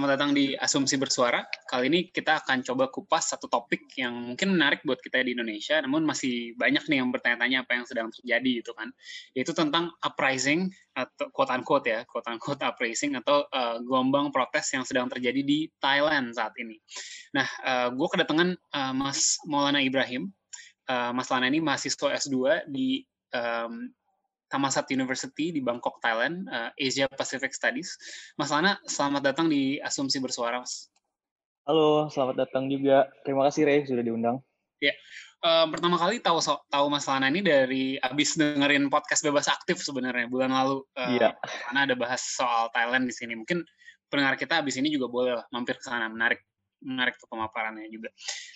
Selamat datang di Asumsi Bersuara. Kali ini kita akan coba kupas satu topik yang mungkin menarik buat kita di Indonesia, namun masih banyak nih yang bertanya-tanya apa yang sedang terjadi gitu kan. Yaitu tentang uprising atau quote unquote ya, quote unquote uprising atau uh, gelombang protes yang sedang terjadi di Thailand saat ini. Nah, uh, gue kedatangan uh, Mas Maulana Ibrahim. Uh, Mas Lana ini mahasiswa S2 di um, Thammasat University di Bangkok, Thailand, uh, Asia Pacific Studies. Mas Lana, selamat datang di Asumsi Bersuara, Mas. Halo, selamat datang juga. Terima kasih, Ray, sudah diundang. Ya, uh, pertama kali tahu so, tahu Mas Lana ini dari abis dengerin podcast Bebas Aktif sebenarnya bulan lalu. Uh. Karena ada bahas soal Thailand di sini. Mungkin pendengar kita abis ini juga boleh lah mampir ke sana, menarik menarik tuh pemaparannya juga.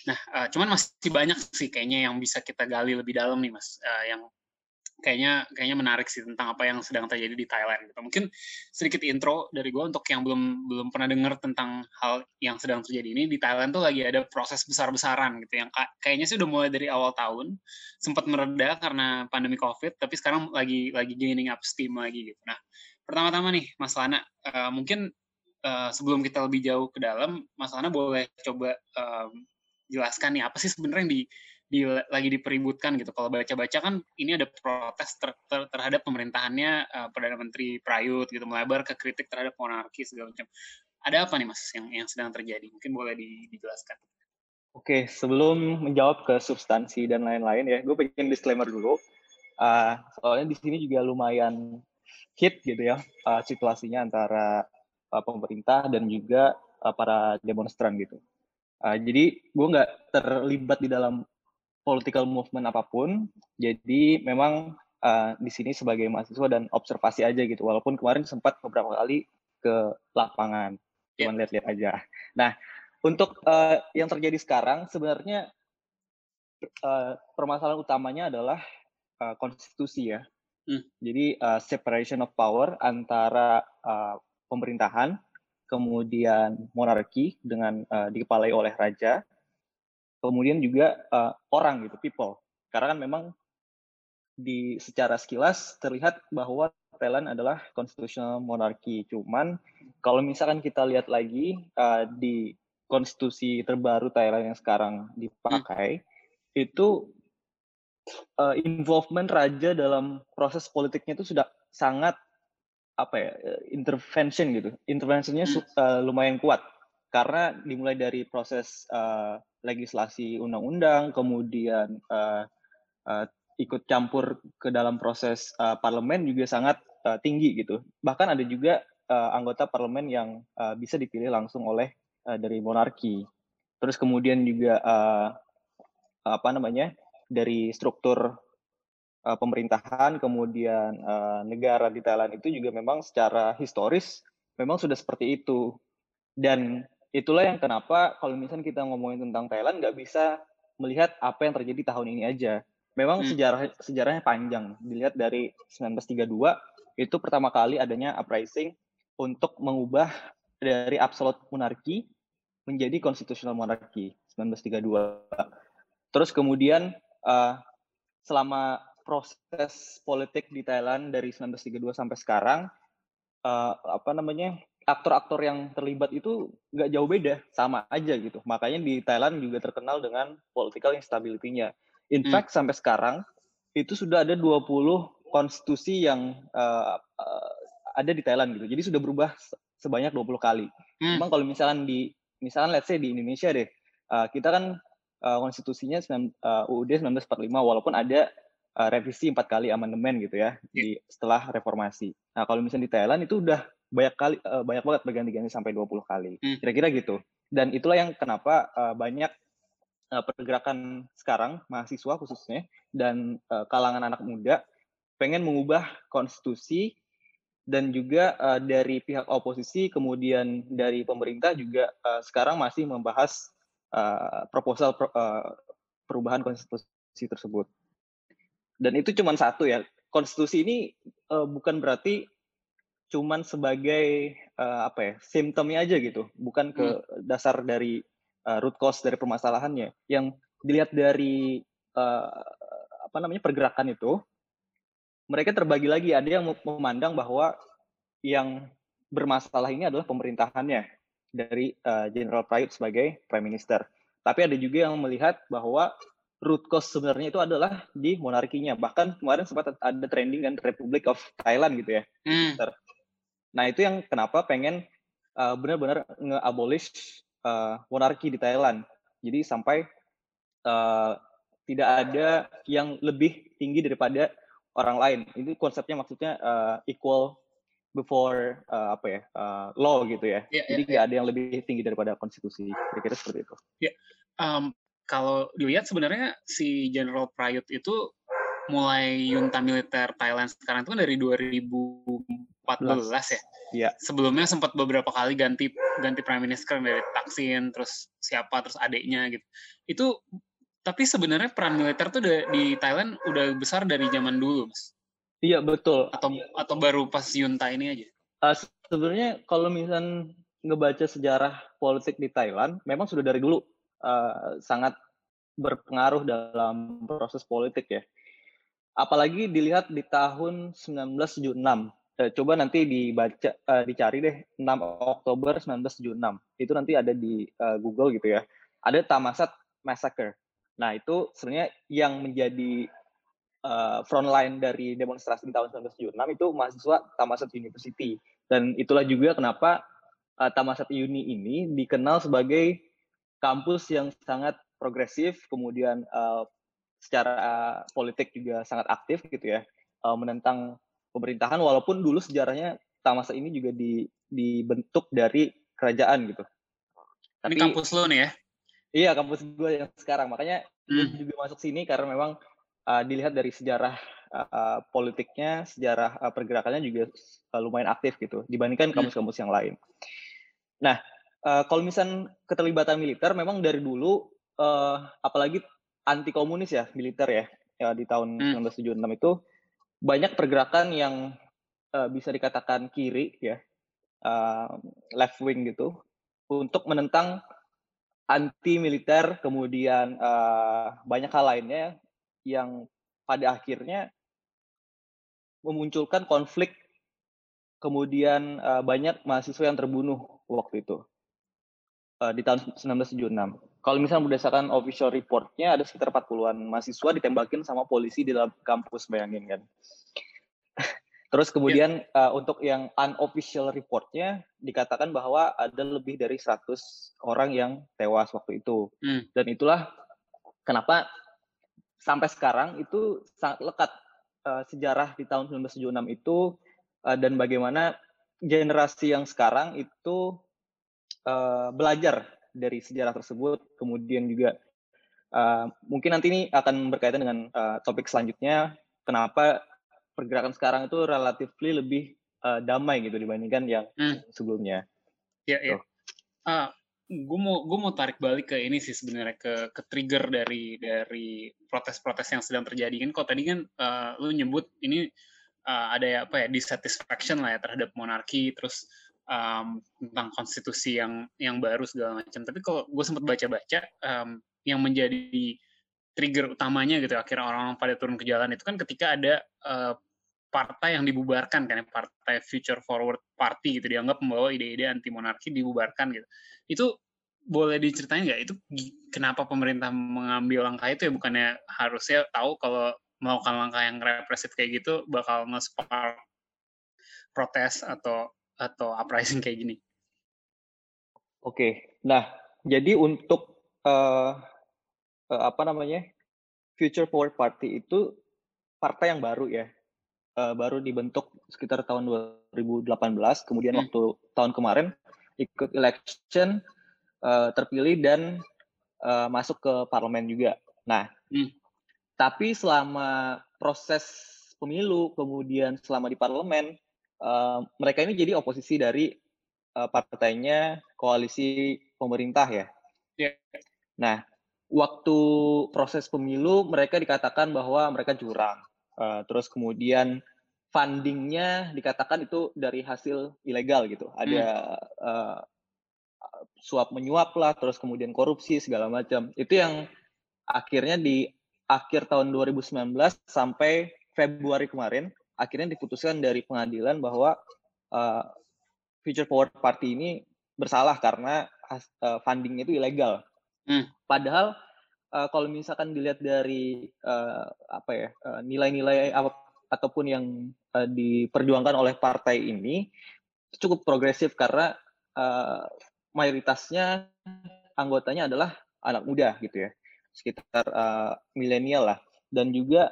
Nah, uh, cuman masih banyak sih kayaknya yang bisa kita gali lebih dalam nih, Mas. Uh, yang kayaknya kayaknya menarik sih tentang apa yang sedang terjadi di Thailand gitu. Mungkin sedikit intro dari gue untuk yang belum belum pernah dengar tentang hal yang sedang terjadi ini di Thailand tuh lagi ada proses besar-besaran gitu yang kayaknya sih udah mulai dari awal tahun sempat mereda karena pandemi Covid tapi sekarang lagi lagi gaining up steam lagi gitu. Nah, pertama-tama nih Mas Lana uh, mungkin uh, sebelum kita lebih jauh ke dalam Mas Lana boleh coba um, jelaskan nih apa sih sebenarnya yang di di, lagi dipeributkan gitu. Kalau baca-baca kan ini ada protes ter, ter, terhadap pemerintahannya uh, Perdana Menteri Prayut gitu melebar ke kritik terhadap monarki segala macam. Ada apa nih Mas yang yang sedang terjadi? Mungkin boleh di, dijelaskan. Oke, sebelum menjawab ke substansi dan lain-lain ya, gue pengen disclaimer dulu. Uh, soalnya di sini juga lumayan hit gitu ya uh, situasinya antara uh, pemerintah dan juga uh, para demonstran gitu. Uh, jadi gue nggak terlibat di dalam political movement apa pun. Jadi memang uh, di sini sebagai mahasiswa dan observasi aja gitu. Walaupun kemarin sempat beberapa kali ke lapangan, yeah. cuman lihat-lihat aja. Nah, untuk uh, yang terjadi sekarang sebenarnya uh, permasalahan utamanya adalah uh, konstitusi ya. Hmm. Jadi uh, separation of power antara uh, pemerintahan, kemudian monarki dengan uh, dikepalai oleh raja, kemudian juga uh, orang gitu, people. Karena kan memang di secara sekilas terlihat bahwa Thailand adalah constitutional monarchy. Cuman kalau misalkan kita lihat lagi uh, di konstitusi terbaru Thailand yang sekarang dipakai, hmm. itu uh, involvement raja dalam proses politiknya itu sudah sangat apa ya intervention gitu. Interventionnya hmm. uh, lumayan kuat karena dimulai dari proses uh, legislasi undang-undang, kemudian uh, uh, ikut campur ke dalam proses uh, parlemen juga sangat uh, tinggi gitu. Bahkan ada juga uh, anggota parlemen yang uh, bisa dipilih langsung oleh uh, dari monarki. Terus kemudian juga uh, apa namanya dari struktur uh, pemerintahan, kemudian uh, negara di Thailand itu juga memang secara historis memang sudah seperti itu. Dan itulah yang kenapa kalau misalnya kita ngomongin tentang Thailand nggak bisa melihat apa yang terjadi tahun ini aja. Memang hmm. sejarah sejarahnya panjang. Dilihat dari 1932 itu pertama kali adanya uprising untuk mengubah dari absolute monarki menjadi constitutional monarki 1932. Terus kemudian uh, selama proses politik di Thailand dari 1932 sampai sekarang uh, apa namanya aktor-aktor yang terlibat itu nggak jauh beda, sama aja gitu. Makanya di Thailand juga terkenal dengan political instability-nya. In hmm. fact sampai sekarang itu sudah ada 20 konstitusi yang uh, uh, ada di Thailand gitu. Jadi sudah berubah sebanyak 20 kali. Hmm. Memang kalau misalnya di misalnya let's say di Indonesia deh, uh, kita kan uh, konstitusinya uh, UUD 1945 walaupun ada uh, revisi empat kali amandemen gitu ya yeah. di setelah reformasi. Nah, kalau misalnya di Thailand itu udah banyak kali uh, banyak banget berganti-ganti sampai 20 kali. Hmm. Kira-kira gitu. Dan itulah yang kenapa uh, banyak uh, pergerakan sekarang mahasiswa khususnya dan uh, kalangan anak muda pengen mengubah konstitusi dan juga uh, dari pihak oposisi kemudian dari pemerintah juga uh, sekarang masih membahas uh, proposal pro, uh, perubahan konstitusi tersebut. Dan itu cuma satu ya. Konstitusi ini uh, bukan berarti cuman sebagai uh, apa ya simptomnya aja gitu, bukan ke hmm. dasar dari uh, root cause dari permasalahannya. Yang dilihat dari uh, apa namanya pergerakan itu, mereka terbagi lagi. Ada yang memandang bahwa yang bermasalah ini adalah pemerintahannya dari uh, General Prayut sebagai Prime Minister. Tapi ada juga yang melihat bahwa root cause sebenarnya itu adalah di monarkinya. Bahkan kemarin sempat ada trending kan Republic of Thailand gitu ya. Hmm. Nah itu yang kenapa pengen uh, benar-benar nge-abolish uh, monarki di Thailand. Jadi sampai uh, tidak ada yang lebih tinggi daripada orang lain. Ini konsepnya maksudnya uh, equal before uh, apa ya uh, law gitu ya. Yeah, Jadi nggak yeah, ada yang lebih tinggi daripada konstitusi. Kira-kira seperti itu. Ya, yeah. um, kalau dilihat sebenarnya si General Prayut itu mulai junta militer Thailand sekarang itu kan dari 2014 ya. Iya. Sebelumnya sempat beberapa kali ganti ganti prime minister dari Taksin, terus siapa, terus adiknya gitu. Itu tapi sebenarnya peran militer tuh di Thailand udah besar dari zaman dulu, Mas. Iya betul. Atau atau baru pas Yunta ini aja? Uh, sebenarnya kalau misalnya ngebaca sejarah politik di Thailand, memang sudah dari dulu uh, sangat berpengaruh dalam proses politik ya. Apalagi dilihat di tahun 1976. Uh, coba nanti dibaca, uh, dicari deh 6 Oktober 1976. Itu nanti ada di uh, Google gitu ya. Ada Tamasat Massacre. Nah itu sebenarnya yang menjadi uh, front line dari demonstrasi di tahun 1976 itu mahasiswa Tamasat University dan itulah juga kenapa uh, Tamasat Uni ini dikenal sebagai kampus yang sangat progresif kemudian uh, secara politik juga sangat aktif gitu ya menentang pemerintahan walaupun dulu sejarahnya Tamasat ini juga di, dibentuk dari kerajaan gitu. Tapi ini kampus lo nih ya? Iya kampus gue yang sekarang makanya hmm. gue juga masuk sini karena memang uh, dilihat dari sejarah uh, politiknya, sejarah uh, pergerakannya juga uh, lumayan aktif gitu dibandingkan hmm. kampus-kampus yang lain. Nah, uh, kalau misalnya keterlibatan militer memang dari dulu uh, apalagi anti komunis ya militer ya, ya di tahun hmm. 1976 itu banyak pergerakan yang uh, bisa dikatakan kiri ya, uh, left wing gitu untuk menentang anti militer kemudian uh, banyak hal lainnya yang pada akhirnya memunculkan konflik kemudian uh, banyak mahasiswa yang terbunuh waktu itu uh, di tahun 1976. Kalau misalnya berdasarkan official reportnya ada sekitar 40-an mahasiswa ditembakin sama polisi di dalam kampus, bayangin kan. Terus kemudian yeah. uh, untuk yang unofficial reportnya dikatakan bahwa ada lebih dari 100 orang yang tewas waktu itu. Mm. Dan itulah kenapa sampai sekarang itu sangat lekat uh, sejarah di tahun 1976 itu uh, dan bagaimana generasi yang sekarang itu uh, belajar dari sejarah tersebut kemudian juga uh, mungkin nanti ini akan berkaitan dengan uh, topik selanjutnya kenapa pergerakan sekarang itu relatif lebih uh, damai gitu dibandingkan yang hmm. sebelumnya. Ya, ya. Uh, gue mau gue mau tarik balik ke ini sih sebenarnya ke ke trigger dari dari protes-protes yang sedang terjadi kan kok tadi kan uh, lu nyebut ini uh, ada ya apa ya dissatisfaction lah ya terhadap monarki terus um, tentang konstitusi yang yang baru segala macam. Tapi kalau gue sempat baca-baca um, yang menjadi trigger utamanya gitu akhirnya orang-orang pada turun ke jalan itu kan ketika ada uh, partai yang dibubarkan kan ya partai Future Forward Party gitu dianggap membawa ide-ide anti monarki dibubarkan gitu. Itu boleh diceritain nggak? Itu kenapa pemerintah mengambil langkah itu ya? Bukannya harusnya tahu kalau melakukan langkah yang represif kayak gitu bakal nge-spark protes atau atau uprising kayak gini. Oke, nah jadi untuk uh, uh, apa namanya Future Forward Party itu partai yang baru ya, uh, baru dibentuk sekitar tahun 2018. Kemudian hmm. waktu tahun kemarin ikut election uh, terpilih dan uh, masuk ke parlemen juga. Nah, hmm. tapi selama proses pemilu kemudian selama di parlemen uh, mereka ini jadi oposisi dari uh, partainya koalisi pemerintah ya. Yeah. Nah, waktu proses pemilu mereka dikatakan bahwa mereka curang. Uh, terus kemudian fundingnya dikatakan itu dari hasil ilegal gitu. Ada hmm. uh, suap menyuap lah, terus kemudian korupsi segala macam. Itu yang akhirnya di akhir tahun 2019 sampai Februari kemarin akhirnya diputuskan dari pengadilan bahwa uh, Future Forward Party ini bersalah karena uh, fundingnya itu ilegal. Hmm. Padahal uh, kalau misalkan dilihat dari uh, apa ya nilai-nilai uh, ataupun yang uh, diperjuangkan oleh partai ini cukup progresif karena uh, mayoritasnya anggotanya adalah anak muda gitu ya sekitar uh, milenial lah dan juga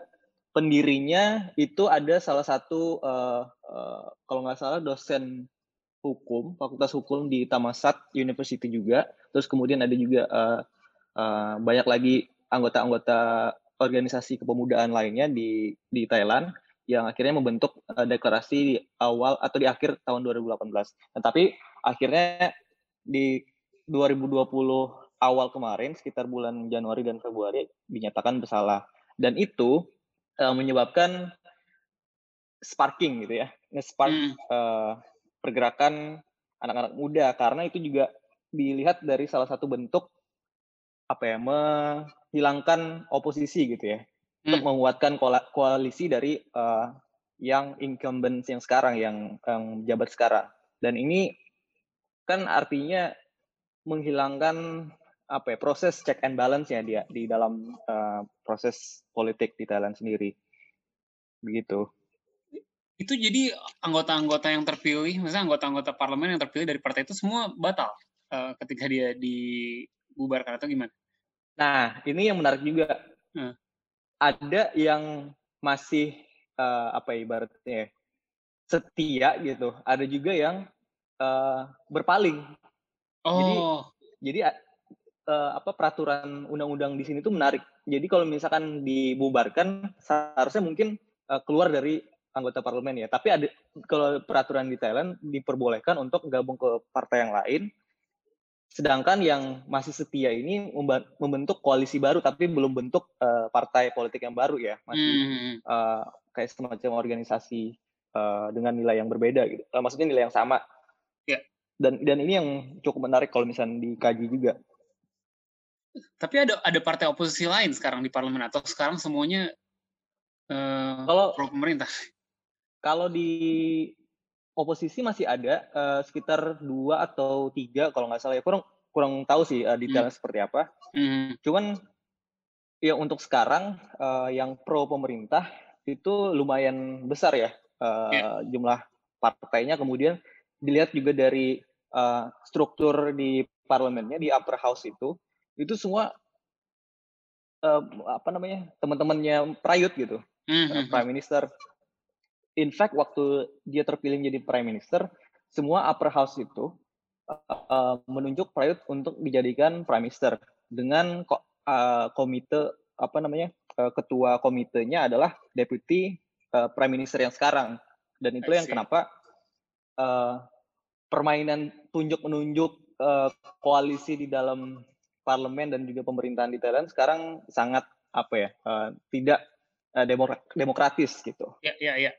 pendirinya itu ada salah satu uh, uh, kalau nggak salah dosen hukum fakultas hukum di Tamasat University juga terus kemudian ada juga uh, uh, banyak lagi anggota-anggota organisasi kepemudaan lainnya di di Thailand yang akhirnya membentuk uh, deklarasi di awal atau di akhir tahun 2018. Nah, tapi akhirnya di 2020 awal kemarin sekitar bulan Januari dan Februari dinyatakan bersalah dan itu uh, menyebabkan sparking gitu ya, nge-spark hmm. uh, pergerakan anak-anak muda karena itu juga dilihat dari salah satu bentuk apa ya menghilangkan oposisi gitu ya hmm. untuk menguatkan koalisi dari uh, yang incumbent yang sekarang yang yang jabat sekarang dan ini kan artinya menghilangkan apa ya proses check and balance ya dia di dalam uh, proses politik di Thailand sendiri. Begitu. Itu jadi anggota-anggota yang terpilih misalnya anggota-anggota parlemen yang terpilih dari partai itu semua batal uh, ketika dia dibubarkan atau gimana? Nah ini yang menarik juga. Hmm ada yang masih uh, apa ya, ibaratnya ya, setia gitu, ada juga yang uh, berpaling. Oh. Jadi jadi uh, apa peraturan undang-undang di sini tuh menarik. Jadi kalau misalkan dibubarkan seharusnya mungkin uh, keluar dari anggota parlemen ya. Tapi ada kalau peraturan di Thailand diperbolehkan untuk gabung ke partai yang lain Sedangkan yang masih setia ini membentuk koalisi baru, tapi belum bentuk uh, partai politik yang baru ya, masih hmm. uh, kayak semacam organisasi uh, dengan nilai yang berbeda gitu. Uh, maksudnya nilai yang sama. Yeah. Dan dan ini yang cukup menarik kalau misalnya dikaji juga. Tapi ada ada partai oposisi lain sekarang di parlemen atau sekarang semuanya uh, kalau pro pemerintah? Kalau di oposisi masih ada uh, sekitar dua atau tiga kalau nggak salah ya kurang kurang tahu sih uh, detailnya hmm. seperti apa. Hmm. Cuman ya untuk sekarang uh, yang pro pemerintah itu lumayan besar ya uh, yeah. jumlah partainya. Kemudian dilihat juga dari uh, struktur di parlemennya di upper house itu itu semua uh, apa namanya teman-temannya Prayut gitu, mm -hmm. prime minister. In fact waktu dia terpilih menjadi prime minister, semua upper house itu uh, menunjuk Prayut untuk dijadikan prime minister dengan uh, komite apa namanya uh, ketua komitenya adalah deputy uh, prime minister yang sekarang. Dan itu yang kenapa uh, permainan tunjuk menunjuk uh, koalisi di dalam parlemen dan juga pemerintahan di Thailand sekarang sangat apa ya uh, tidak uh, demokratis gitu. Ya ya ya.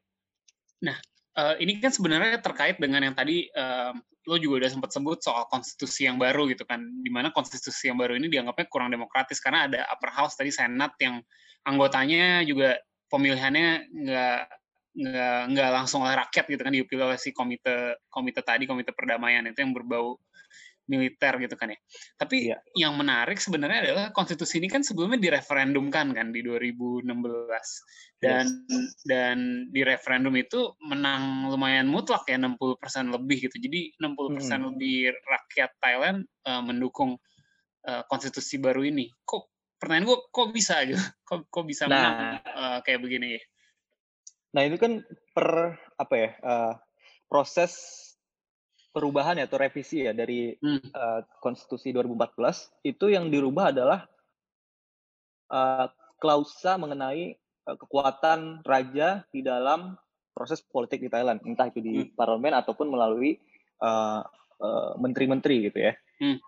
Nah, uh, ini kan sebenarnya terkait dengan yang tadi uh, lo juga udah sempat sebut soal konstitusi yang baru gitu kan, di mana konstitusi yang baru ini dianggapnya kurang demokratis karena ada upper house tadi senat yang anggotanya juga pemilihannya nggak nggak nggak langsung oleh rakyat gitu kan dipilih oleh si komite komite tadi komite perdamaian itu yang berbau militer gitu kan ya. Tapi yeah. yang menarik sebenarnya adalah konstitusi ini kan sebelumnya direferendumkan kan di 2016 dan yes. dan di referendum itu menang lumayan mutlak ya 60% lebih gitu. Jadi 60% hmm. lebih rakyat Thailand uh, mendukung uh, konstitusi baru ini. Kok pertanyaan gue kok bisa gitu? Kok kok bisa nah, menang uh, kayak begini ya? Nah, itu kan per apa ya? Uh, proses perubahan ya atau revisi ya dari hmm. uh, konstitusi 2014 itu yang dirubah adalah uh, klausa mengenai uh, kekuatan raja di dalam proses politik di Thailand entah itu di hmm. parlemen ataupun melalui menteri menteri-menteri gitu ya. Hmm.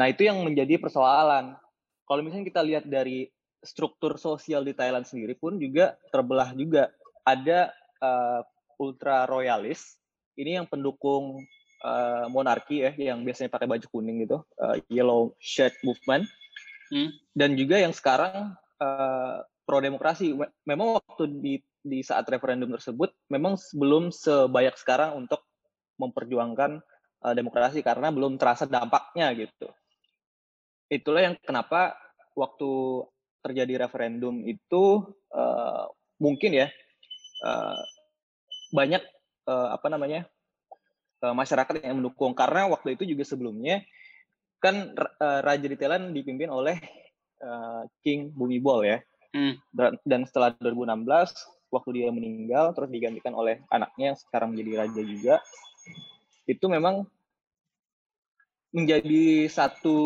Nah, itu yang menjadi persoalan. Kalau misalnya kita lihat dari struktur sosial di Thailand sendiri pun juga terbelah juga. Ada uh, ultra royalis, ini yang pendukung uh, monarki ya, yang biasanya pakai baju kuning gitu, uh, yellow shirt movement. Hmm. Dan juga yang sekarang uh, pro demokrasi. Memang waktu di di saat referendum tersebut memang belum sebanyak sekarang untuk memperjuangkan uh, demokrasi karena belum terasa dampaknya gitu. Itulah yang kenapa waktu terjadi referendum itu uh, mungkin ya uh, banyak uh, apa namanya uh, masyarakat yang mendukung karena waktu itu juga sebelumnya kan uh, Raja di Thailand dipimpin oleh uh, King Bumibol ya. Hmm. Dan, dan setelah 2016 waktu dia meninggal terus digantikan oleh anaknya yang sekarang menjadi raja juga itu memang menjadi satu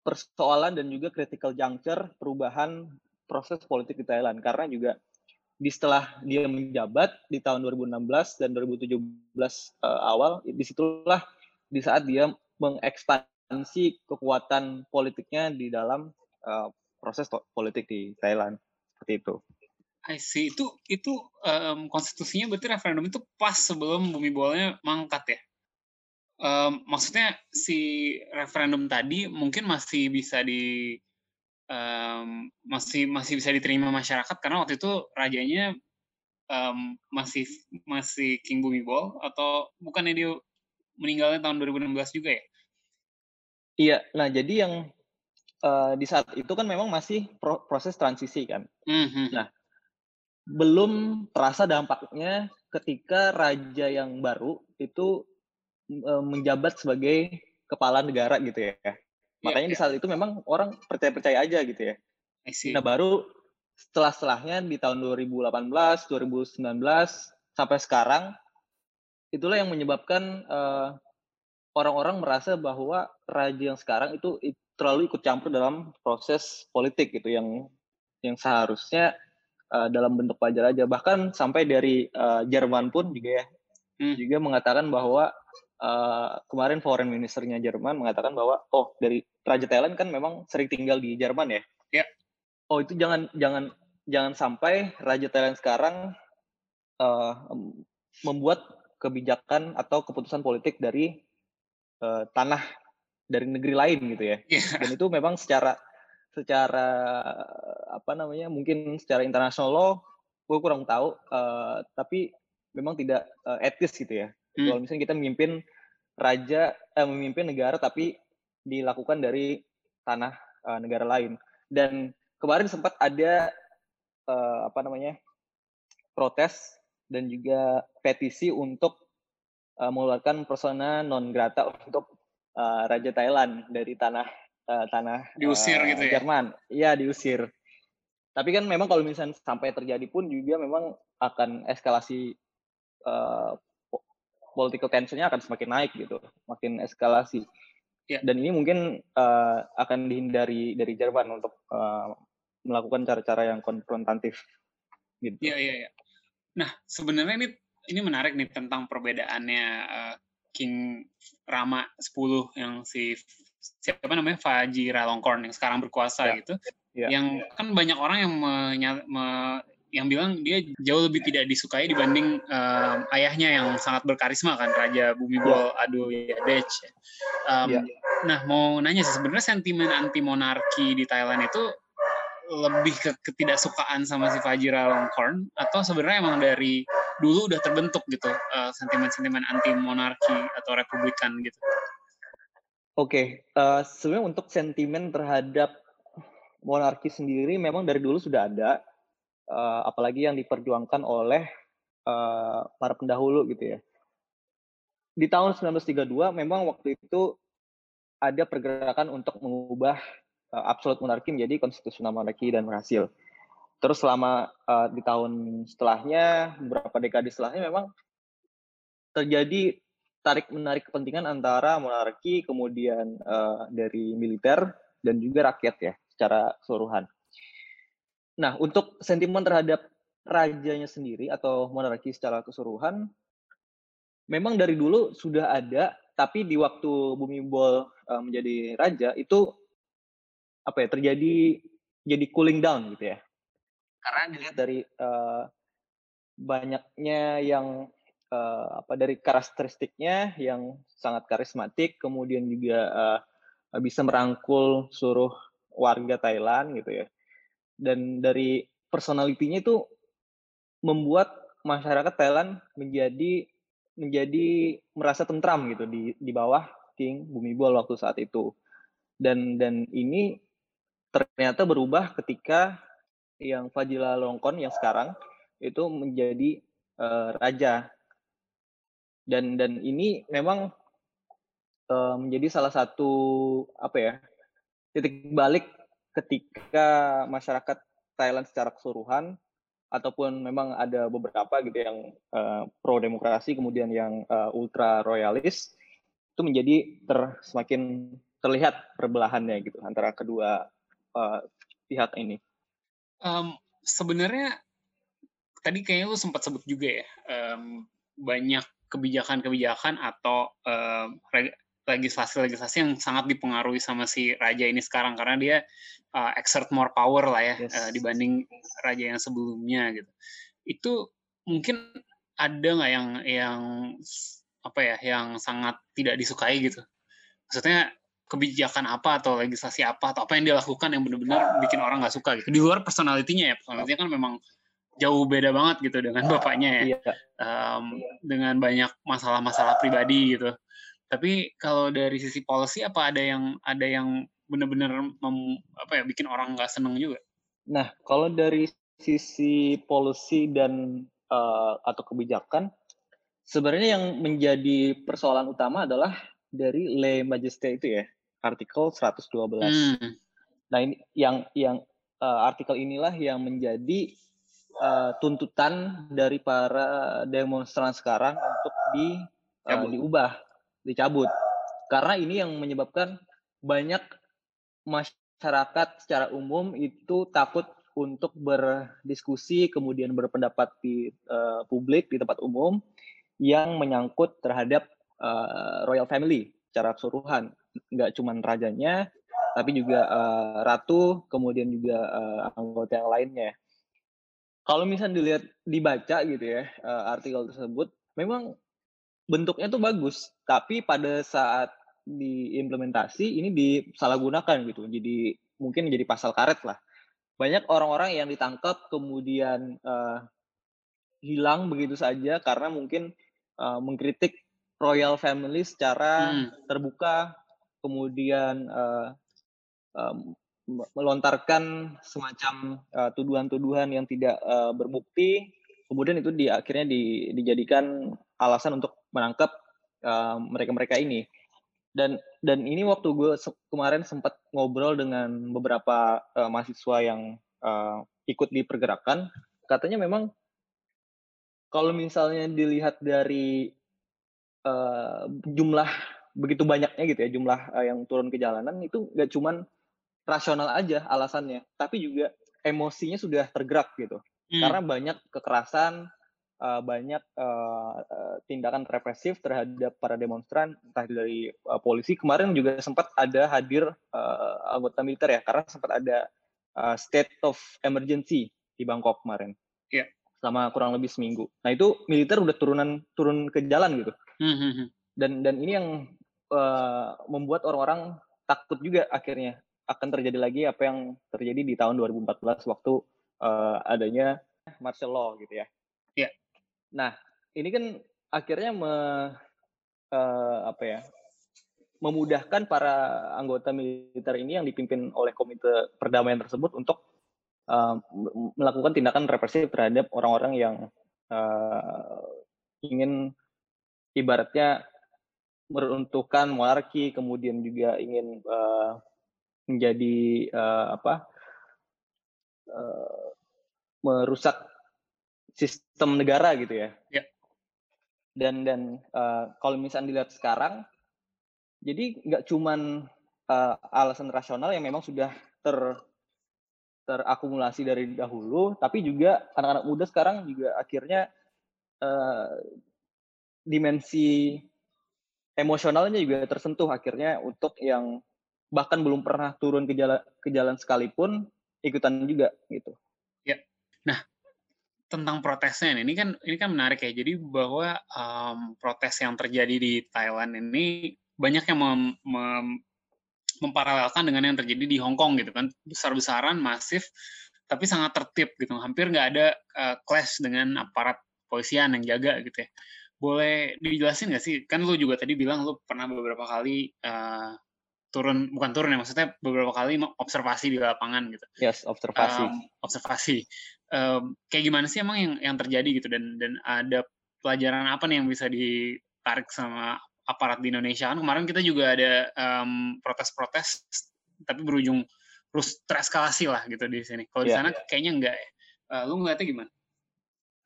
persoalan dan juga critical juncture perubahan proses politik di Thailand karena juga di setelah dia menjabat di tahun 2016 dan 2017 uh, eh, awal di situlah di saat dia mengekspansi kekuatan politiknya di dalam uh, proses politik di Thailand seperti itu. I see. Itu itu um, konstitusinya berarti referendum itu pas sebelum bumi bolanya mangkat ya? Um, maksudnya si referendum tadi mungkin masih bisa di um, masih masih bisa diterima masyarakat karena waktu itu rajanya um, masih masih King Bumibol atau bukannya dia meninggalnya tahun 2016 juga ya? Iya, nah jadi yang uh, di saat itu kan memang masih pro proses transisi kan. Mm -hmm. Nah belum terasa dampaknya ketika raja yang baru itu e, menjabat sebagai kepala negara gitu ya. Iya, Makanya yeah, di saat itu memang orang percaya-percaya aja gitu ya. Nah baru setelah-setelahnya di tahun 2018, 2019 sampai sekarang itulah yang menyebabkan e, orang-orang merasa bahwa raja yang sekarang itu terlalu ikut campur dalam proses politik gitu yang yang seharusnya uh, dalam bentuk pelajar aja. Bahkan sampai dari uh, Jerman pun juga ya, hmm. juga mengatakan bahwa uh, kemarin foreign ministernya Jerman mengatakan bahwa oh dari Raja Thailand kan memang sering tinggal di Jerman ya. Ya. Yeah. Oh itu jangan jangan jangan sampai Raja Thailand sekarang uh, membuat kebijakan atau keputusan politik dari uh, tanah dari negeri lain gitu ya. Yeah. Dan itu memang secara secara apa namanya mungkin secara internasional law gue kurang tahu uh, tapi memang tidak uh, etis gitu ya hmm. kalau misalnya kita memimpin raja eh, memimpin negara tapi dilakukan dari tanah uh, negara lain dan kemarin sempat ada uh, apa namanya protes dan juga petisi untuk uh, mengeluarkan persona non grata untuk uh, raja Thailand dari tanah uh, tanah diusir uh, gitu ya Jerman. Iya diusir. Tapi kan memang kalau misalnya sampai terjadi pun juga memang akan eskalasi uh, political tensionnya akan semakin naik gitu, makin eskalasi. Ya. Dan ini mungkin uh, akan dihindari dari Jerman untuk uh, melakukan cara-cara yang konfrontatif. Gitu. Iya iya. Ya. Nah sebenarnya ini ini menarik nih tentang perbedaannya uh, King Rama 10 yang si siapa namanya Faji Ralongkorn yang sekarang berkuasa ya. gitu. Ya. Yang kan banyak orang yang menya, me, yang bilang dia jauh lebih tidak disukai dibanding um, ayahnya yang sangat berkarisma kan Raja Bumibol. Ado Yadech. Um, ya. Nah mau nanya sih sebenarnya sentimen anti monarki di Thailand itu lebih ke ketidaksukaan sama si Fajira Longkorn atau sebenarnya emang dari dulu udah terbentuk gitu uh, sentimen-sentimen anti monarki atau republikan gitu. Oke, okay. uh, eh, sebenarnya untuk sentimen terhadap monarki sendiri memang dari dulu sudah ada, uh, apalagi yang diperjuangkan oleh uh, para pendahulu gitu ya. Di tahun 1932 memang waktu itu ada pergerakan untuk mengubah uh, absolute monarki menjadi konstitusional monarki dan berhasil. Terus selama uh, di tahun setelahnya, beberapa dekade setelahnya memang terjadi tarik menarik kepentingan antara monarki kemudian uh, dari militer dan juga rakyat ya secara keseluruhan. Nah, untuk sentimen terhadap rajanya sendiri atau monarki secara keseluruhan memang dari dulu sudah ada tapi di waktu Bumi Bol uh, menjadi raja itu apa ya terjadi jadi cooling down gitu ya. Karena dilihat dari uh, banyaknya yang uh, apa dari karakteristiknya yang sangat karismatik kemudian juga uh, bisa merangkul seluruh warga Thailand gitu ya dan dari personalitinya itu membuat masyarakat Thailand menjadi menjadi merasa tentram gitu di di bawah King Bumibol waktu saat itu. Dan dan ini ternyata berubah ketika yang Fajila Longkon yang sekarang itu menjadi uh, raja. Dan dan ini memang uh, menjadi salah satu apa ya titik balik ketika masyarakat Thailand secara keseluruhan ataupun memang ada beberapa gitu yang uh, pro demokrasi kemudian yang uh, ultra royalis itu menjadi ter semakin terlihat perbelahannya gitu antara kedua uh, pihak ini. Um, sebenarnya tadi kayaknya lu sempat sebut juga ya um, banyak kebijakan-kebijakan atau um, legislasi-legislasi yang sangat dipengaruhi sama si raja ini sekarang karena dia uh, exert more power lah ya yes. uh, dibanding raja yang sebelumnya gitu. Itu mungkin ada nggak yang yang apa ya yang sangat tidak disukai gitu. Maksudnya kebijakan apa atau legislasi apa atau apa yang dia lakukan yang benar-benar bikin orang nggak suka gitu. Di luar personalitinya ya, personalitinya kan memang jauh beda banget gitu dengan bapaknya ya, um, dengan banyak masalah-masalah pribadi gitu tapi kalau dari sisi policy apa ada yang ada yang benar-benar apa ya bikin orang nggak seneng juga? Nah, kalau dari sisi policy dan uh, atau kebijakan, sebenarnya yang menjadi persoalan utama adalah dari Le Majesté itu ya, artikel 112. Hmm. Nah, ini yang yang uh, artikel inilah yang menjadi uh, tuntutan dari para demonstran sekarang untuk di uh, diubah dicabut. Karena ini yang menyebabkan banyak masyarakat secara umum itu takut untuk berdiskusi kemudian berpendapat di uh, publik di tempat umum yang menyangkut terhadap uh, royal family secara keseluruhan nggak cuma rajanya tapi juga uh, ratu kemudian juga uh, anggota yang lainnya kalau misalnya dilihat dibaca gitu ya uh, artikel tersebut memang bentuknya tuh bagus, tapi pada saat diimplementasi ini disalahgunakan gitu. Jadi mungkin jadi pasal karet lah. Banyak orang-orang yang ditangkap kemudian uh, hilang begitu saja karena mungkin uh, mengkritik royal family secara hmm. terbuka, kemudian uh, um, melontarkan semacam tuduhan-tuduhan uh, yang tidak uh, berbukti, kemudian itu di akhirnya di, dijadikan alasan untuk menangkap mereka-mereka uh, ini. Dan dan ini waktu gue se kemarin sempat ngobrol dengan beberapa uh, mahasiswa yang uh, ikut di pergerakan, katanya memang kalau misalnya dilihat dari uh, jumlah begitu banyaknya gitu ya jumlah uh, yang turun ke jalanan itu nggak cuman rasional aja alasannya, tapi juga emosinya sudah tergerak gitu. Hmm. Karena banyak kekerasan, uh, banyak uh, tindakan represif terhadap para demonstran entah dari uh, polisi kemarin juga sempat ada hadir uh, anggota militer ya karena sempat ada uh, state of emergency di Bangkok kemarin yeah. selama kurang lebih seminggu nah itu militer udah turunan turun ke jalan gitu hmm, hmm, dan dan ini yang uh, membuat orang-orang takut juga akhirnya akan terjadi lagi apa yang terjadi di tahun 2014 waktu uh, adanya martial law gitu ya. Iya. Nah, ini kan akhirnya me, uh, apa ya? memudahkan para anggota militer ini yang dipimpin oleh komite perdamaian tersebut untuk uh, melakukan tindakan represif terhadap orang-orang yang uh, ingin ibaratnya meruntuhkan monarki, kemudian juga ingin uh, menjadi uh, apa uh, merusak sistem negara gitu ya. Ya. Dan dan uh, kalau misalnya dilihat sekarang, jadi nggak cuman uh, alasan rasional yang memang sudah ter terakumulasi dari dahulu, tapi juga anak-anak muda sekarang juga akhirnya uh, dimensi emosionalnya juga tersentuh akhirnya untuk yang bahkan belum pernah turun ke jalan ke jalan sekalipun ikutan juga gitu. Ya. Nah, tentang protesnya ini kan ini kan menarik ya. Jadi bahwa um, protes yang terjadi di Thailand ini banyak yang mem, mem, memparalelkan dengan yang terjadi di Hong Kong gitu kan besar-besaran masif tapi sangat tertib gitu hampir nggak ada uh, clash dengan aparat polisian yang jaga gitu ya boleh dijelasin nggak sih? Kan lu juga tadi bilang lu pernah beberapa kali uh, turun, bukan turun ya, maksudnya beberapa kali observasi di lapangan gitu. Yes, observasi. Um, observasi. Um, kayak gimana sih emang yang yang terjadi gitu dan dan ada pelajaran apa nih yang bisa ditarik sama aparat di Indonesia kan kemarin kita juga ada um, protes-protes tapi berujung terus tereskalasi lah gitu di sini. Kalau yeah. di iya. sana kayaknya enggak ya. Uh, lu ngeliatnya gimana?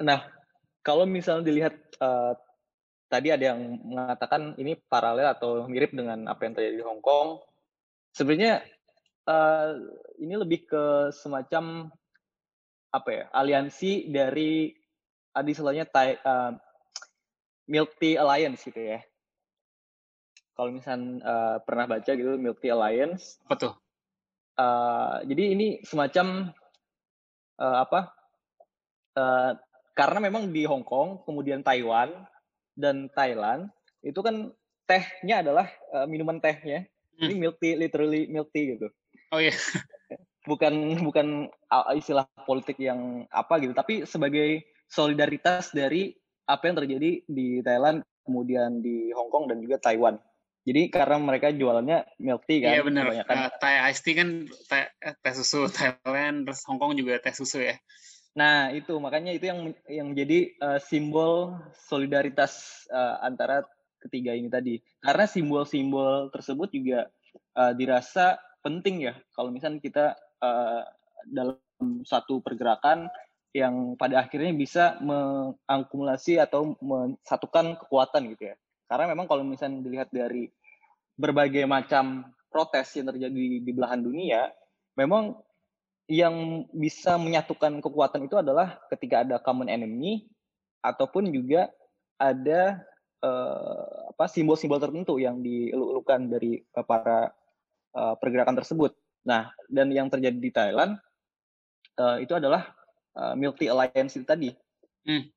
Nah, kalau misalnya dilihat uh, tadi ada yang mengatakan ini paralel atau mirip dengan apa yang terjadi di Hong Kong, sebenarnya uh, ini lebih ke semacam apa ya aliansi dari istilahnya Thai, uh, Milk Tea Alliance gitu ya. Kalau misalnya uh, pernah baca gitu Milk Tea Alliance. Betul. Uh, jadi ini semacam uh, apa? Uh, karena memang di Hong Kong, kemudian Taiwan dan Thailand itu kan tehnya adalah uh, minuman tehnya. Hmm. Ini milk tea, literally milk tea gitu. Oh iya. Bukan bukan istilah politik yang apa gitu, tapi sebagai solidaritas dari apa yang terjadi di Thailand, kemudian di Hong Kong dan juga Taiwan. Jadi karena mereka jualannya milk tea kan. Iya benar. Uh, Thai iced tea kan teh, teh susu Thailand, terus Hong Kong juga teh susu ya. Nah, itu makanya itu yang yang menjadi uh, simbol solidaritas uh, antara ketiga ini tadi. Karena simbol-simbol tersebut juga uh, dirasa penting ya kalau misalnya kita uh, dalam satu pergerakan yang pada akhirnya bisa mengakumulasi atau mensatukan kekuatan gitu ya. Karena memang kalau misalnya dilihat dari berbagai macam protes yang terjadi di belahan dunia, memang yang bisa menyatukan kekuatan itu adalah ketika ada common enemy ataupun juga ada apa simbol-simbol tertentu yang dielulukan dari uh, para uh, pergerakan tersebut. Nah, dan yang terjadi di Thailand uh, itu adalah uh, multi alliance itu tadi. Hmm.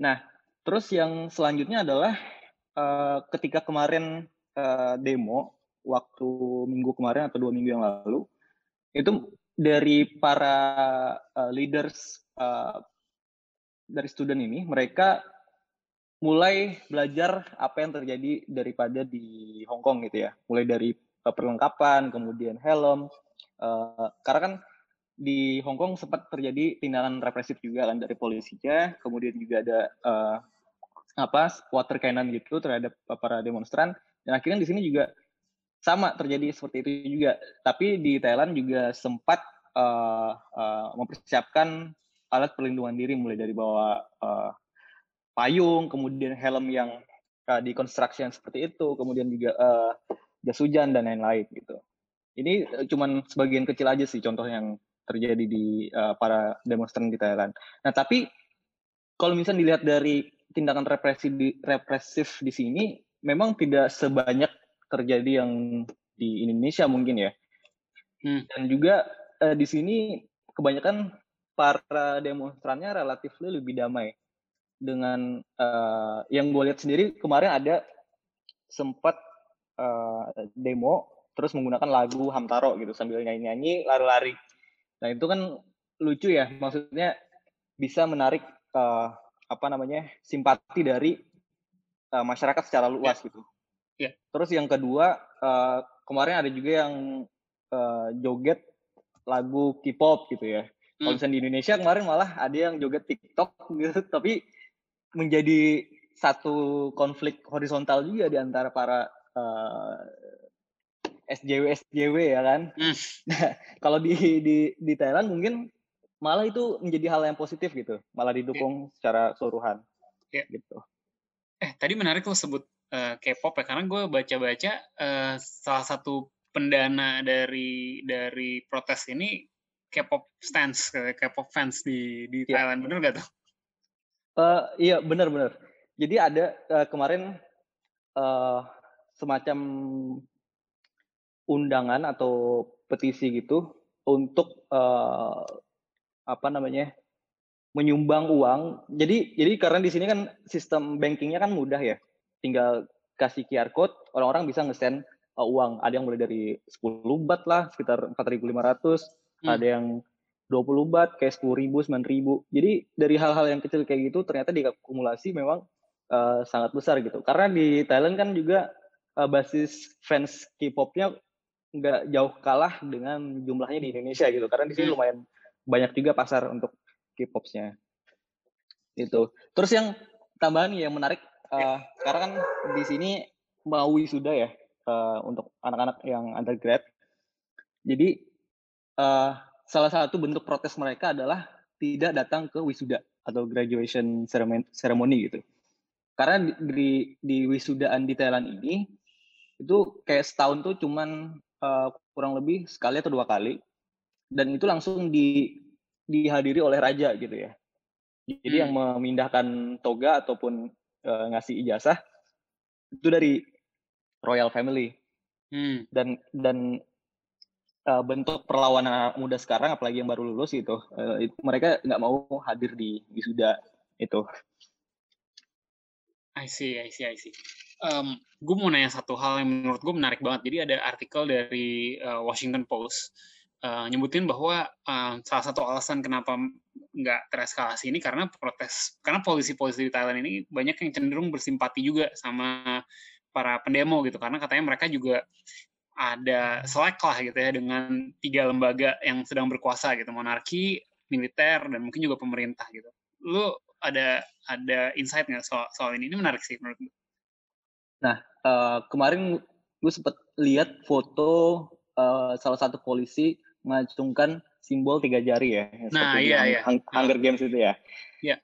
Nah, terus yang selanjutnya adalah uh, ketika kemarin uh, demo waktu minggu kemarin atau dua minggu yang lalu itu dari para uh, leaders uh, dari student ini, mereka mulai belajar apa yang terjadi daripada di Hong Kong gitu ya. Mulai dari perlengkapan, kemudian helm. Uh, karena kan di Hong Kong sempat terjadi tindakan represif juga kan dari polisinya, kemudian juga ada uh, apa water cannon gitu terhadap para demonstran. Dan akhirnya di sini juga sama terjadi seperti itu juga. Tapi di Thailand juga sempat uh, uh, mempersiapkan alat perlindungan diri mulai dari bawa uh, payung, kemudian helm yang uh, dikonstruksi seperti itu, kemudian juga uh, jas hujan dan lain-lain gitu. Ini cuman sebagian kecil aja sih contoh yang terjadi di uh, para demonstran di Thailand. Nah, tapi kalau misalnya dilihat dari tindakan represi di, represif di sini, memang tidak sebanyak terjadi yang di Indonesia mungkin ya. Hmm. Dan juga uh, di sini kebanyakan para demonstrannya relatif lebih damai dengan uh, yang gue lihat sendiri kemarin ada sempat uh, demo terus menggunakan lagu Hamtaro gitu sambil nyanyi-nyanyi lari-lari. Nah itu kan lucu ya maksudnya bisa menarik uh, apa namanya simpati dari uh, masyarakat secara luas yeah. gitu. Yeah. Terus yang kedua uh, kemarin ada juga yang uh, joget lagu K-pop gitu ya. Hmm. Kalau misalnya di Indonesia kemarin malah ada yang joget TikTok gitu, tapi menjadi satu konflik horizontal juga di antara para uh, eh, SJW SJW ya kan. Nah, kalau di di di Thailand mungkin malah itu menjadi hal yang positif gitu, malah didukung yeah. secara keseluruhan. Yeah. Gitu. Eh tadi menarik lo sebut uh, K-pop ya karena gue baca-baca uh, salah satu pendana dari dari protes ini K-pop stance, K-pop fans di di yeah. Thailand, bener gak tuh? Uh, iya bener. Jadi ada uh, kemarin uh, semacam undangan atau petisi gitu untuk uh, apa namanya menyumbang uang. Jadi jadi karena di sini kan sistem bankingnya kan mudah ya, tinggal kasih QR code orang-orang bisa ngesend uh, uang. Ada yang mulai dari 10 bat lah sekitar 4.500, hmm. ada yang 20 bat kayak 10 ribu, 9 ribu. Jadi dari hal-hal yang kecil kayak gitu ternyata diakumulasi memang uh, sangat besar gitu. Karena di Thailand kan juga uh, basis fans K-popnya nggak jauh kalah dengan jumlahnya di Indonesia gitu. Karena di sini hmm. lumayan banyak juga pasar untuk K-popnya. Itu. Terus yang tambahan yang menarik uh, karena kan di sini mau wisuda ya uh, untuk anak-anak yang undergrad. Jadi uh, salah satu bentuk protes mereka adalah tidak datang ke wisuda atau graduation ceremony gitu. Karena di, di wisudaan di Thailand ini itu kayak setahun tuh cuman uh, kurang lebih sekali atau dua kali dan itu langsung di dihadiri oleh raja gitu ya. Jadi hmm. yang memindahkan toga ataupun uh, ngasih ijazah itu dari royal family. Hmm. Dan dan uh, bentuk perlawanan muda sekarang apalagi yang baru lulus gitu, uh, itu mereka nggak mau hadir di wisuda itu. I see, I see, I see. Um, gue mau nanya satu hal yang menurut gue menarik banget. Jadi ada artikel dari uh, Washington Post uh, nyebutin bahwa uh, salah satu alasan kenapa nggak tereskalasi ini karena protes, karena polisi-polisi di Thailand ini banyak yang cenderung bersimpati juga sama para pendemo gitu, karena katanya mereka juga ada selek lah gitu ya dengan tiga lembaga yang sedang berkuasa gitu, monarki, militer, dan mungkin juga pemerintah gitu. Lu ada ada insight nggak soal, soal ini? Ini menarik sih menurut gue. Nah, uh, kemarin gue sempat lihat foto uh, salah satu polisi mengacungkan simbol tiga jari ya. Nah, iya, iya. Hunger Games itu ya. Iya.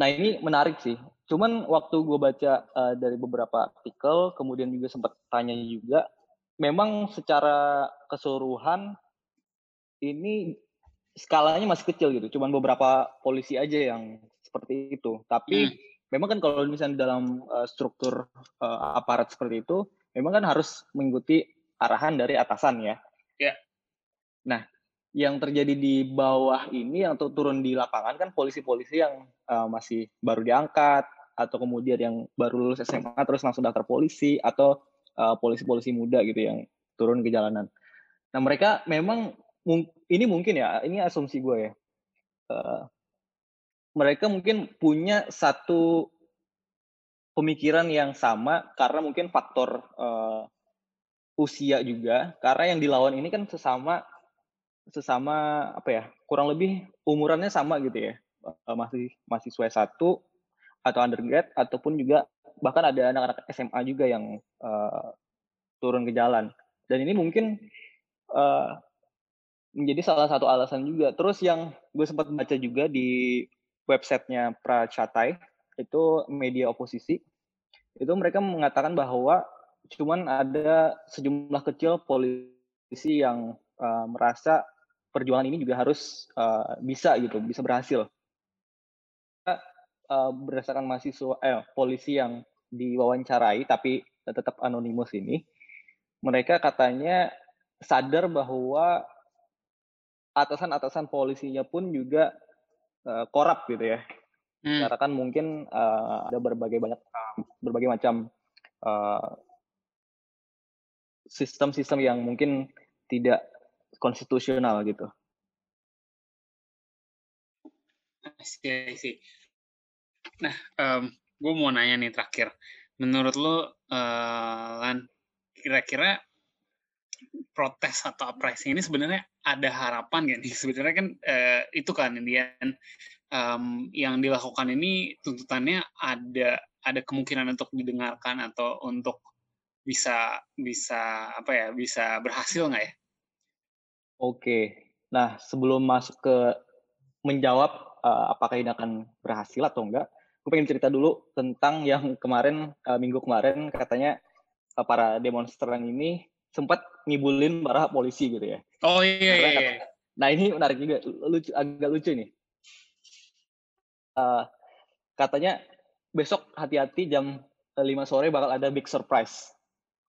Nah, ini menarik sih. Cuman waktu gue baca uh, dari beberapa artikel, kemudian juga sempat tanya juga, memang secara keseluruhan ini skalanya masih kecil gitu. Cuman beberapa polisi aja yang seperti itu. Tapi hmm. Memang kan kalau misalnya dalam uh, struktur uh, aparat seperti itu, memang kan harus mengikuti arahan dari atasan ya. Ya. Nah, yang terjadi di bawah ini yang turun di lapangan kan polisi-polisi yang uh, masih baru diangkat atau kemudian yang baru lulus SMA terus langsung daftar polisi atau polisi-polisi uh, muda gitu yang turun ke jalanan. Nah mereka memang ini mungkin ya ini asumsi gue ya. Uh, mereka mungkin punya satu pemikiran yang sama karena mungkin faktor uh, usia juga. Karena yang dilawan ini kan sesama sesama apa ya kurang lebih umurannya sama gitu ya. Uh, masih mahasiswa satu atau undergrad ataupun juga bahkan ada anak-anak SMA juga yang uh, turun ke jalan. Dan ini mungkin uh, menjadi salah satu alasan juga. Terus yang gue sempat baca juga di websitenya Pracatai itu media oposisi. Itu mereka mengatakan bahwa cuman ada sejumlah kecil polisi yang uh, merasa perjuangan ini juga harus uh, bisa gitu bisa berhasil. Uh, berdasarkan mahasiswa eh, polisi yang diwawancarai tapi tetap anonimus ini mereka katanya sadar bahwa atasan-atasan polisinya pun juga uh, korup gitu ya. Hmm. Karena kan mungkin uh, ada berbagai banyak berbagai macam sistem-sistem uh, yang mungkin tidak konstitusional gitu. sih. Nah, um, gue mau nanya nih terakhir. Menurut lo, uh, Lan, kira-kira protes atau uprising ini sebenarnya ada harapan ya nih sebenarnya kan uh, itu kan Indian um, yang dilakukan ini tuntutannya ada ada kemungkinan untuk didengarkan atau untuk bisa bisa apa ya bisa berhasil nggak ya? Oke, nah sebelum masuk ke menjawab uh, apakah ini akan berhasil atau enggak, gue pengen cerita dulu tentang yang kemarin uh, minggu kemarin katanya uh, para demonstran ini sempat ngibulin para polisi gitu ya. Oh iya iya. iya. nah ini menarik juga, lucu, agak lucu nih. Uh, katanya besok hati-hati jam 5 sore bakal ada big surprise.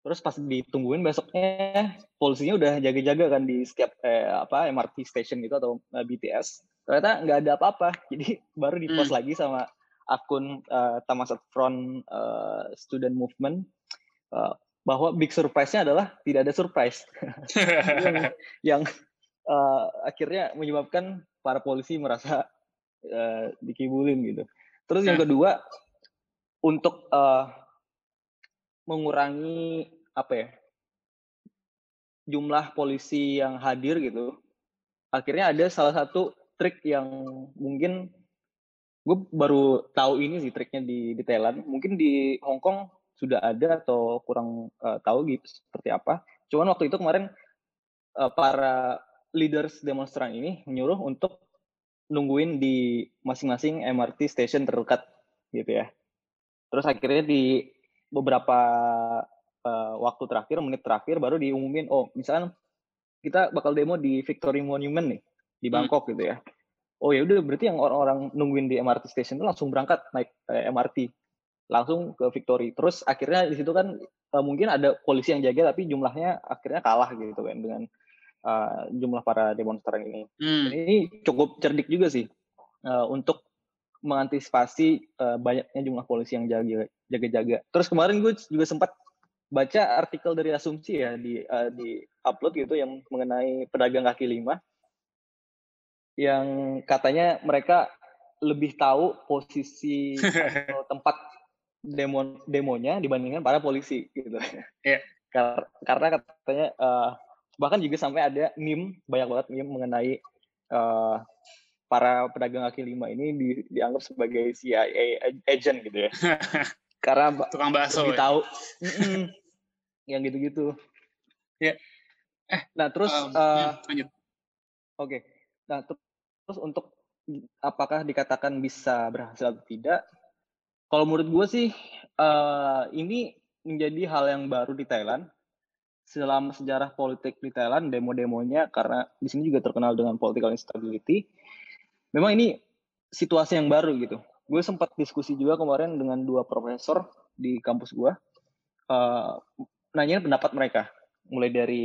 Terus pas ditungguin besoknya polisinya udah jaga-jaga kan di setiap eh, apa MRT station gitu atau uh, BTS. Ternyata nggak ada apa-apa. Jadi baru di post hmm. lagi sama akun uh, Tamasat Front uh, Student Movement uh, bahwa big surprise-nya adalah tidak ada surprise. yang, yang uh, akhirnya menyebabkan para polisi merasa uh, dikibulin gitu. Terus yang kedua untuk uh, mengurangi apa ya jumlah polisi yang hadir gitu akhirnya ada salah satu trik yang mungkin gue baru tahu ini sih triknya di di Thailand mungkin di Hong Kong sudah ada atau kurang uh, tahu gitu seperti apa cuman waktu itu kemarin uh, para leaders demonstran ini menyuruh untuk nungguin di masing-masing MRT station terdekat gitu ya terus akhirnya di beberapa uh, waktu terakhir, menit terakhir baru diumumin, oh misalnya kita bakal demo di Victory Monument nih di hmm. Bangkok hmm. gitu ya. Oh ya udah berarti yang orang-orang nungguin di MRT station itu langsung berangkat naik eh, MRT langsung ke Victory. Terus akhirnya di situ kan uh, mungkin ada polisi yang jaga tapi jumlahnya akhirnya kalah gitu kan dengan uh, jumlah para demonstran ini. Hmm. Ini cukup cerdik juga sih uh, untuk mengantisipasi uh, banyaknya jumlah polisi yang jaga jaga-jaga. Terus kemarin gue juga sempat baca artikel dari Asumsi ya di uh, di upload gitu yang mengenai pedagang kaki lima yang katanya mereka lebih tahu posisi tempat demo demonya dibandingkan para polisi gitu. Yeah. Kar karena katanya uh, bahkan juga sampai ada meme banyak banget meme mengenai uh, para pedagang kaki lima ini di, dianggap sebagai CIA agent gitu ya. karena tukang bakso lebih ya? tahu yang gitu-gitu ya eh nah terus um, uh, lanjut oke okay. nah terus untuk apakah dikatakan bisa berhasil atau tidak kalau menurut gue sih uh, ini menjadi hal yang baru di Thailand. Selama sejarah politik di Thailand demo-demonya karena di sini juga terkenal dengan political instability memang ini situasi yang baru gitu. Gue sempat diskusi juga kemarin dengan dua profesor di kampus gue uh, nanya pendapat mereka. Mulai dari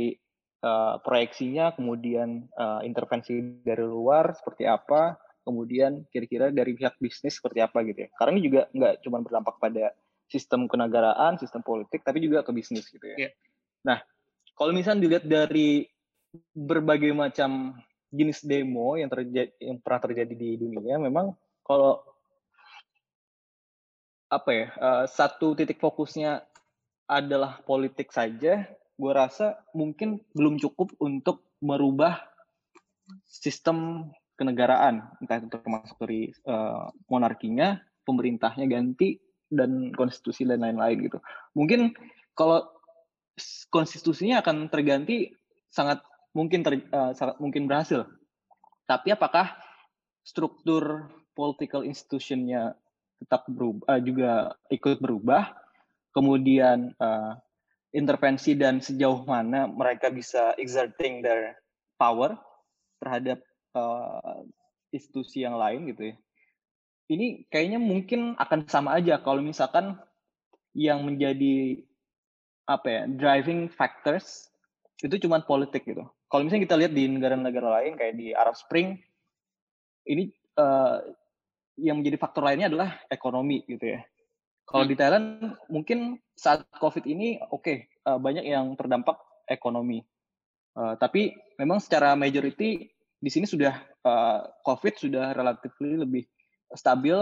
uh, proyeksinya kemudian uh, intervensi dari luar seperti apa kemudian kira-kira dari pihak bisnis seperti apa gitu ya karena ini juga nggak cuma berdampak pada sistem kenegaraan sistem politik tapi juga ke bisnis gitu ya yeah. nah kalau misalnya dilihat dari berbagai macam jenis demo yang terjadi yang pernah terjadi di dunia memang kalau apa ya uh, satu titik fokusnya adalah politik saja, gue rasa mungkin belum cukup untuk merubah sistem kenegaraan, entah itu termasuk dari uh, monarkinya, pemerintahnya ganti, dan konstitusi dan lain-lain gitu. Mungkin kalau konstitusinya akan terganti sangat mungkin ter, uh, sangat mungkin berhasil. Tapi apakah struktur political institutionnya tetap berubah uh, juga ikut berubah kemudian uh, intervensi dan sejauh mana mereka bisa exerting their power terhadap uh, institusi yang lain gitu ya ini kayaknya mungkin akan sama aja kalau misalkan yang menjadi apa ya driving factors itu cuma politik gitu. Kalau misalnya kita lihat di negara-negara lain kayak di Arab Spring, ini uh, yang menjadi faktor lainnya adalah ekonomi gitu ya. Kalau hmm. di Thailand mungkin saat COVID ini oke okay, uh, eh, banyak yang terdampak ekonomi, uh, tapi memang secara majority di sini sudah uh, COVID sudah relatif lebih stabil,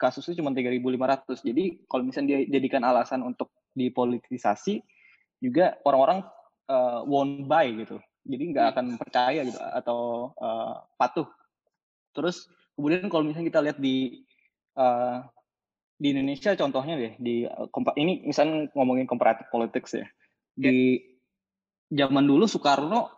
kasusnya cuma 3.500. Jadi kalau misalnya dia jadikan alasan untuk dipolitisasi, juga orang-orang uh, won't buy gitu. Jadi nggak hmm. akan percaya gitu atau uh, patuh. Terus Kemudian kalau misalnya kita lihat di uh, di Indonesia contohnya deh di ini misalnya ngomongin comparative politics ya. Di yeah. zaman dulu Soekarno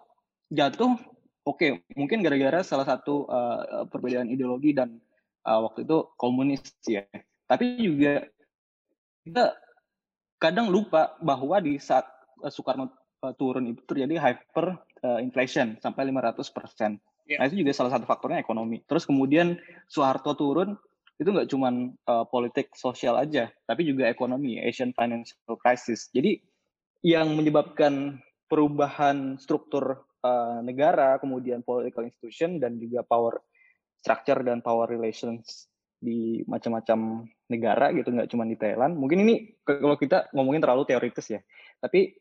jatuh oke okay, mungkin gara-gara salah satu uh, perbedaan ideologi dan uh, waktu itu komunis ya. Tapi juga kita kadang lupa bahwa di saat uh, Soekarno uh, turun itu terjadi hyper uh, inflation sampai 500 persen. Yeah. Nah itu juga salah satu faktornya ekonomi. Terus kemudian Soeharto turun itu nggak cuma uh, politik sosial aja, tapi juga ekonomi, Asian Financial Crisis. Jadi yang menyebabkan perubahan struktur uh, negara, kemudian political institution dan juga power structure dan power relations di macam-macam negara gitu, nggak cuma di Thailand. Mungkin ini kalau kita ngomongin terlalu teoritis ya, tapi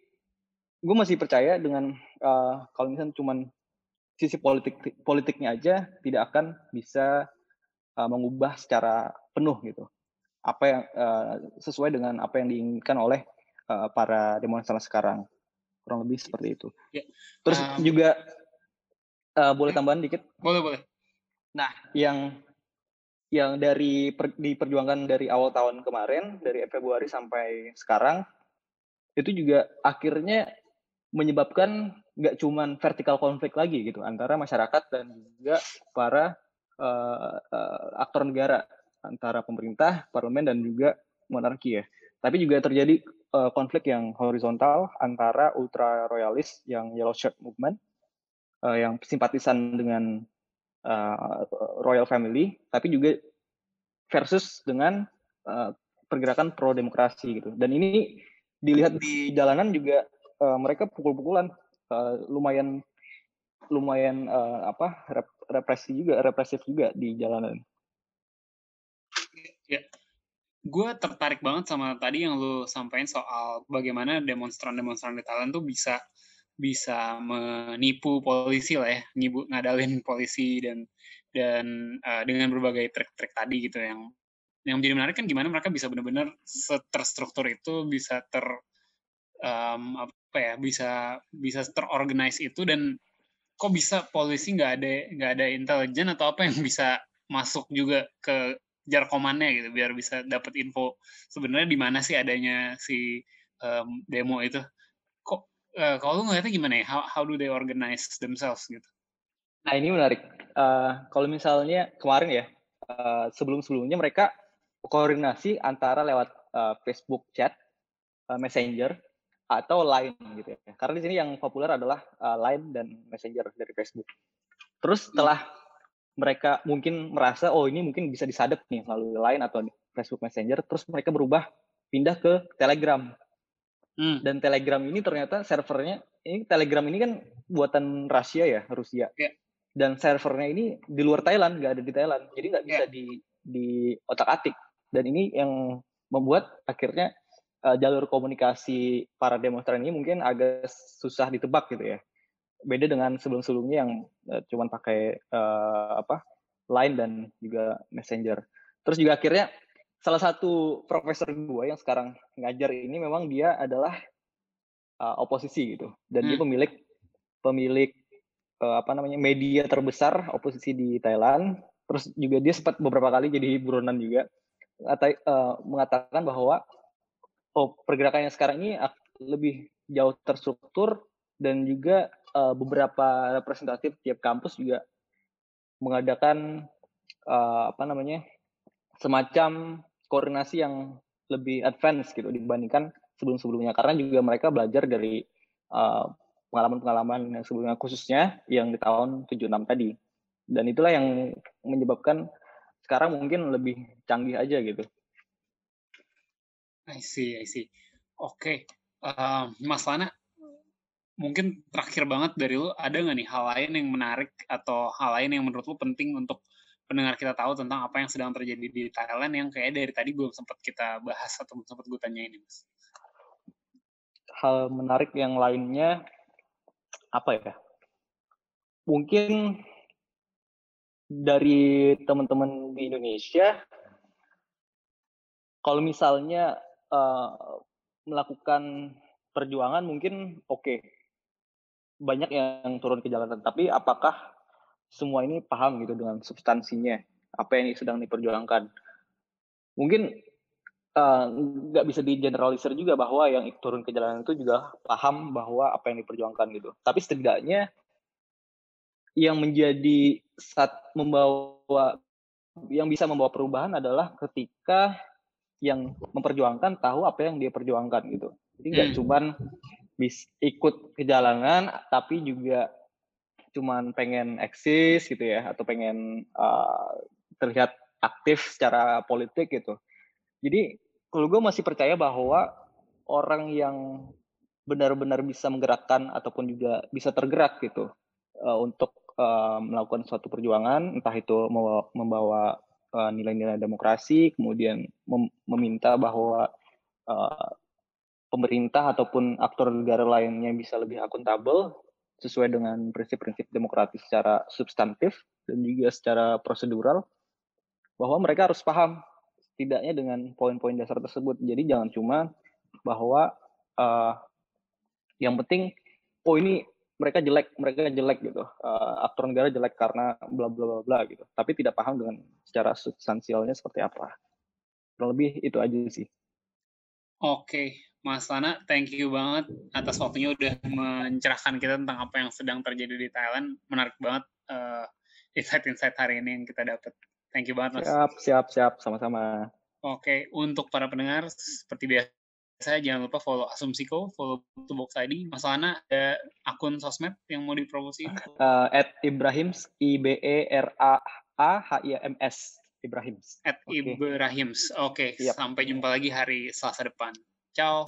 gue masih percaya dengan uh, kalau misalnya cuma sisi politik politiknya aja tidak akan bisa uh, mengubah secara penuh gitu. Apa yang uh, sesuai dengan apa yang diinginkan oleh uh, para demonstran sekarang kurang lebih seperti itu. Ya. Terus um, juga uh, boleh tambahan dikit? Boleh boleh. Nah yang yang dari per, diperjuangkan dari awal tahun kemarin dari Februari sampai sekarang itu juga akhirnya menyebabkan nggak cuman vertikal konflik lagi gitu antara masyarakat dan juga para uh, uh, aktor negara antara pemerintah, parlemen dan juga monarki ya. Tapi juga terjadi uh, konflik yang horizontal antara ultra royalis yang Yellow Shirt Movement uh, yang simpatisan dengan uh, royal family, tapi juga versus dengan uh, pergerakan pro demokrasi gitu. Dan ini dilihat di jalanan juga uh, mereka pukul-pukulan uh, lumayan lumayan uh, apa rep, represi juga represif juga di jalanan. Ya, gue tertarik banget sama tadi yang lu sampaikan soal bagaimana demonstran-demonstran di Thailand tuh bisa bisa menipu polisi lah ya, ngibu ngadalin polisi dan dan uh, dengan berbagai trik-trik tadi gitu yang yang menjadi menarik kan gimana mereka bisa benar-benar terstruktur itu bisa ter um, apa ya bisa bisa terorganize itu dan kok bisa polisi nggak ada nggak ada intelijen atau apa yang bisa masuk juga ke jarkomannya gitu biar bisa dapat info sebenarnya di mana sih adanya si um, demo itu kok uh, kalau lu ngeliatnya gimana ya how, how do they organize themselves gitu nah ini menarik uh, kalau misalnya kemarin ya uh, sebelum sebelumnya mereka koordinasi antara lewat uh, Facebook chat uh, Messenger atau Line gitu ya. Karena di sini yang populer adalah uh, Line dan Messenger dari Facebook. Terus hmm. Mereka mungkin merasa oh ini mungkin bisa disadap nih melalui Line atau Facebook Messenger, terus mereka berubah pindah ke Telegram. Hmm. Dan Telegram ini ternyata servernya ini Telegram ini kan buatan Rusia ya, Rusia. Yeah. Dan servernya ini di luar Thailand, nggak ada di Thailand. Jadi nggak bisa yeah. di di otak-atik. Dan ini yang membuat akhirnya uh, jalur komunikasi para demonstran ini mungkin agak susah ditebak gitu ya. Beda dengan sebelum-sebelumnya yang uh, cuman pakai uh, apa line dan juga messenger. Terus juga akhirnya salah satu profesor gue yang sekarang ngajar ini memang dia adalah uh, oposisi gitu dan hmm. dia pemilik pemilik uh, apa namanya media terbesar oposisi di Thailand. Terus juga dia sempat beberapa kali jadi buronan juga uh, mengatakan bahwa oh pergerakannya sekarang ini lebih jauh terstruktur dan juga uh, beberapa representatif tiap kampus juga mengadakan uh, apa namanya semacam koordinasi yang lebih advance gitu dibandingkan sebelum-sebelumnya karena juga mereka belajar dari pengalaman pengalaman-pengalaman yang sebelumnya khususnya yang di tahun 76 tadi dan itulah yang menyebabkan sekarang mungkin lebih canggih aja gitu I see, I see. Oke, okay. uh, Mas Lana, mungkin terakhir banget dari lu, ada nggak nih hal lain yang menarik atau hal lain yang menurut lu penting untuk pendengar kita tahu tentang apa yang sedang terjadi di Thailand yang kayak dari tadi belum sempat kita bahas atau belum sempat gue tanya ini, Mas? Hal menarik yang lainnya apa ya? Mungkin dari teman-teman di Indonesia, kalau misalnya uh, melakukan perjuangan mungkin oke okay. Banyak yang turun ke jalanan tapi apakah semua ini paham gitu dengan substansinya apa yang sedang diperjuangkan mungkin eh, nggak uh, bisa di generalisir juga bahwa yang turun ke jalanan itu juga paham bahwa apa yang diperjuangkan gitu tapi setidaknya yang menjadi saat membawa yang bisa membawa perubahan adalah ketika yang memperjuangkan tahu apa yang dia perjuangkan gitu. Jadi nggak hmm. cuman bis ikut ke jalanan, tapi juga cuman pengen eksis gitu ya, atau pengen uh, terlihat aktif secara politik gitu. Jadi kalau gue masih percaya bahwa orang yang benar-benar bisa menggerakkan ataupun juga bisa tergerak gitu uh, untuk uh, melakukan suatu perjuangan, entah itu membawa nilai-nilai demokrasi, kemudian mem meminta bahwa uh, pemerintah ataupun aktor negara lainnya bisa lebih akuntabel sesuai dengan prinsip-prinsip demokratis secara substantif dan juga secara prosedural bahwa mereka harus paham setidaknya dengan poin-poin dasar tersebut. Jadi jangan cuma bahwa uh, yang penting oh ini mereka jelek, mereka jelek gitu. Uh, aktor negara jelek karena bla bla bla bla gitu. Tapi tidak paham dengan secara substansialnya seperti apa. Kurang lebih itu aja sih. Oke, Mas Lana, thank you banget atas waktunya udah mencerahkan kita tentang apa yang sedang terjadi di Thailand. Menarik banget uh, insight-insight hari ini yang kita dapat. Thank you banget, Mas. Siap, siap, siap. Sama-sama. Oke, untuk para pendengar, seperti biasa, jangan lupa follow Asumsiko, follow Tubox ID. Mas Lana, ada akun sosmed yang mau dipromosiin? Uh, at Ibrahims, I-B-E-R-A-H-I-M-S. Ibrahims. At okay. Ibrahims. Oke, okay. yep. sampai jumpa lagi hari Selasa depan. 交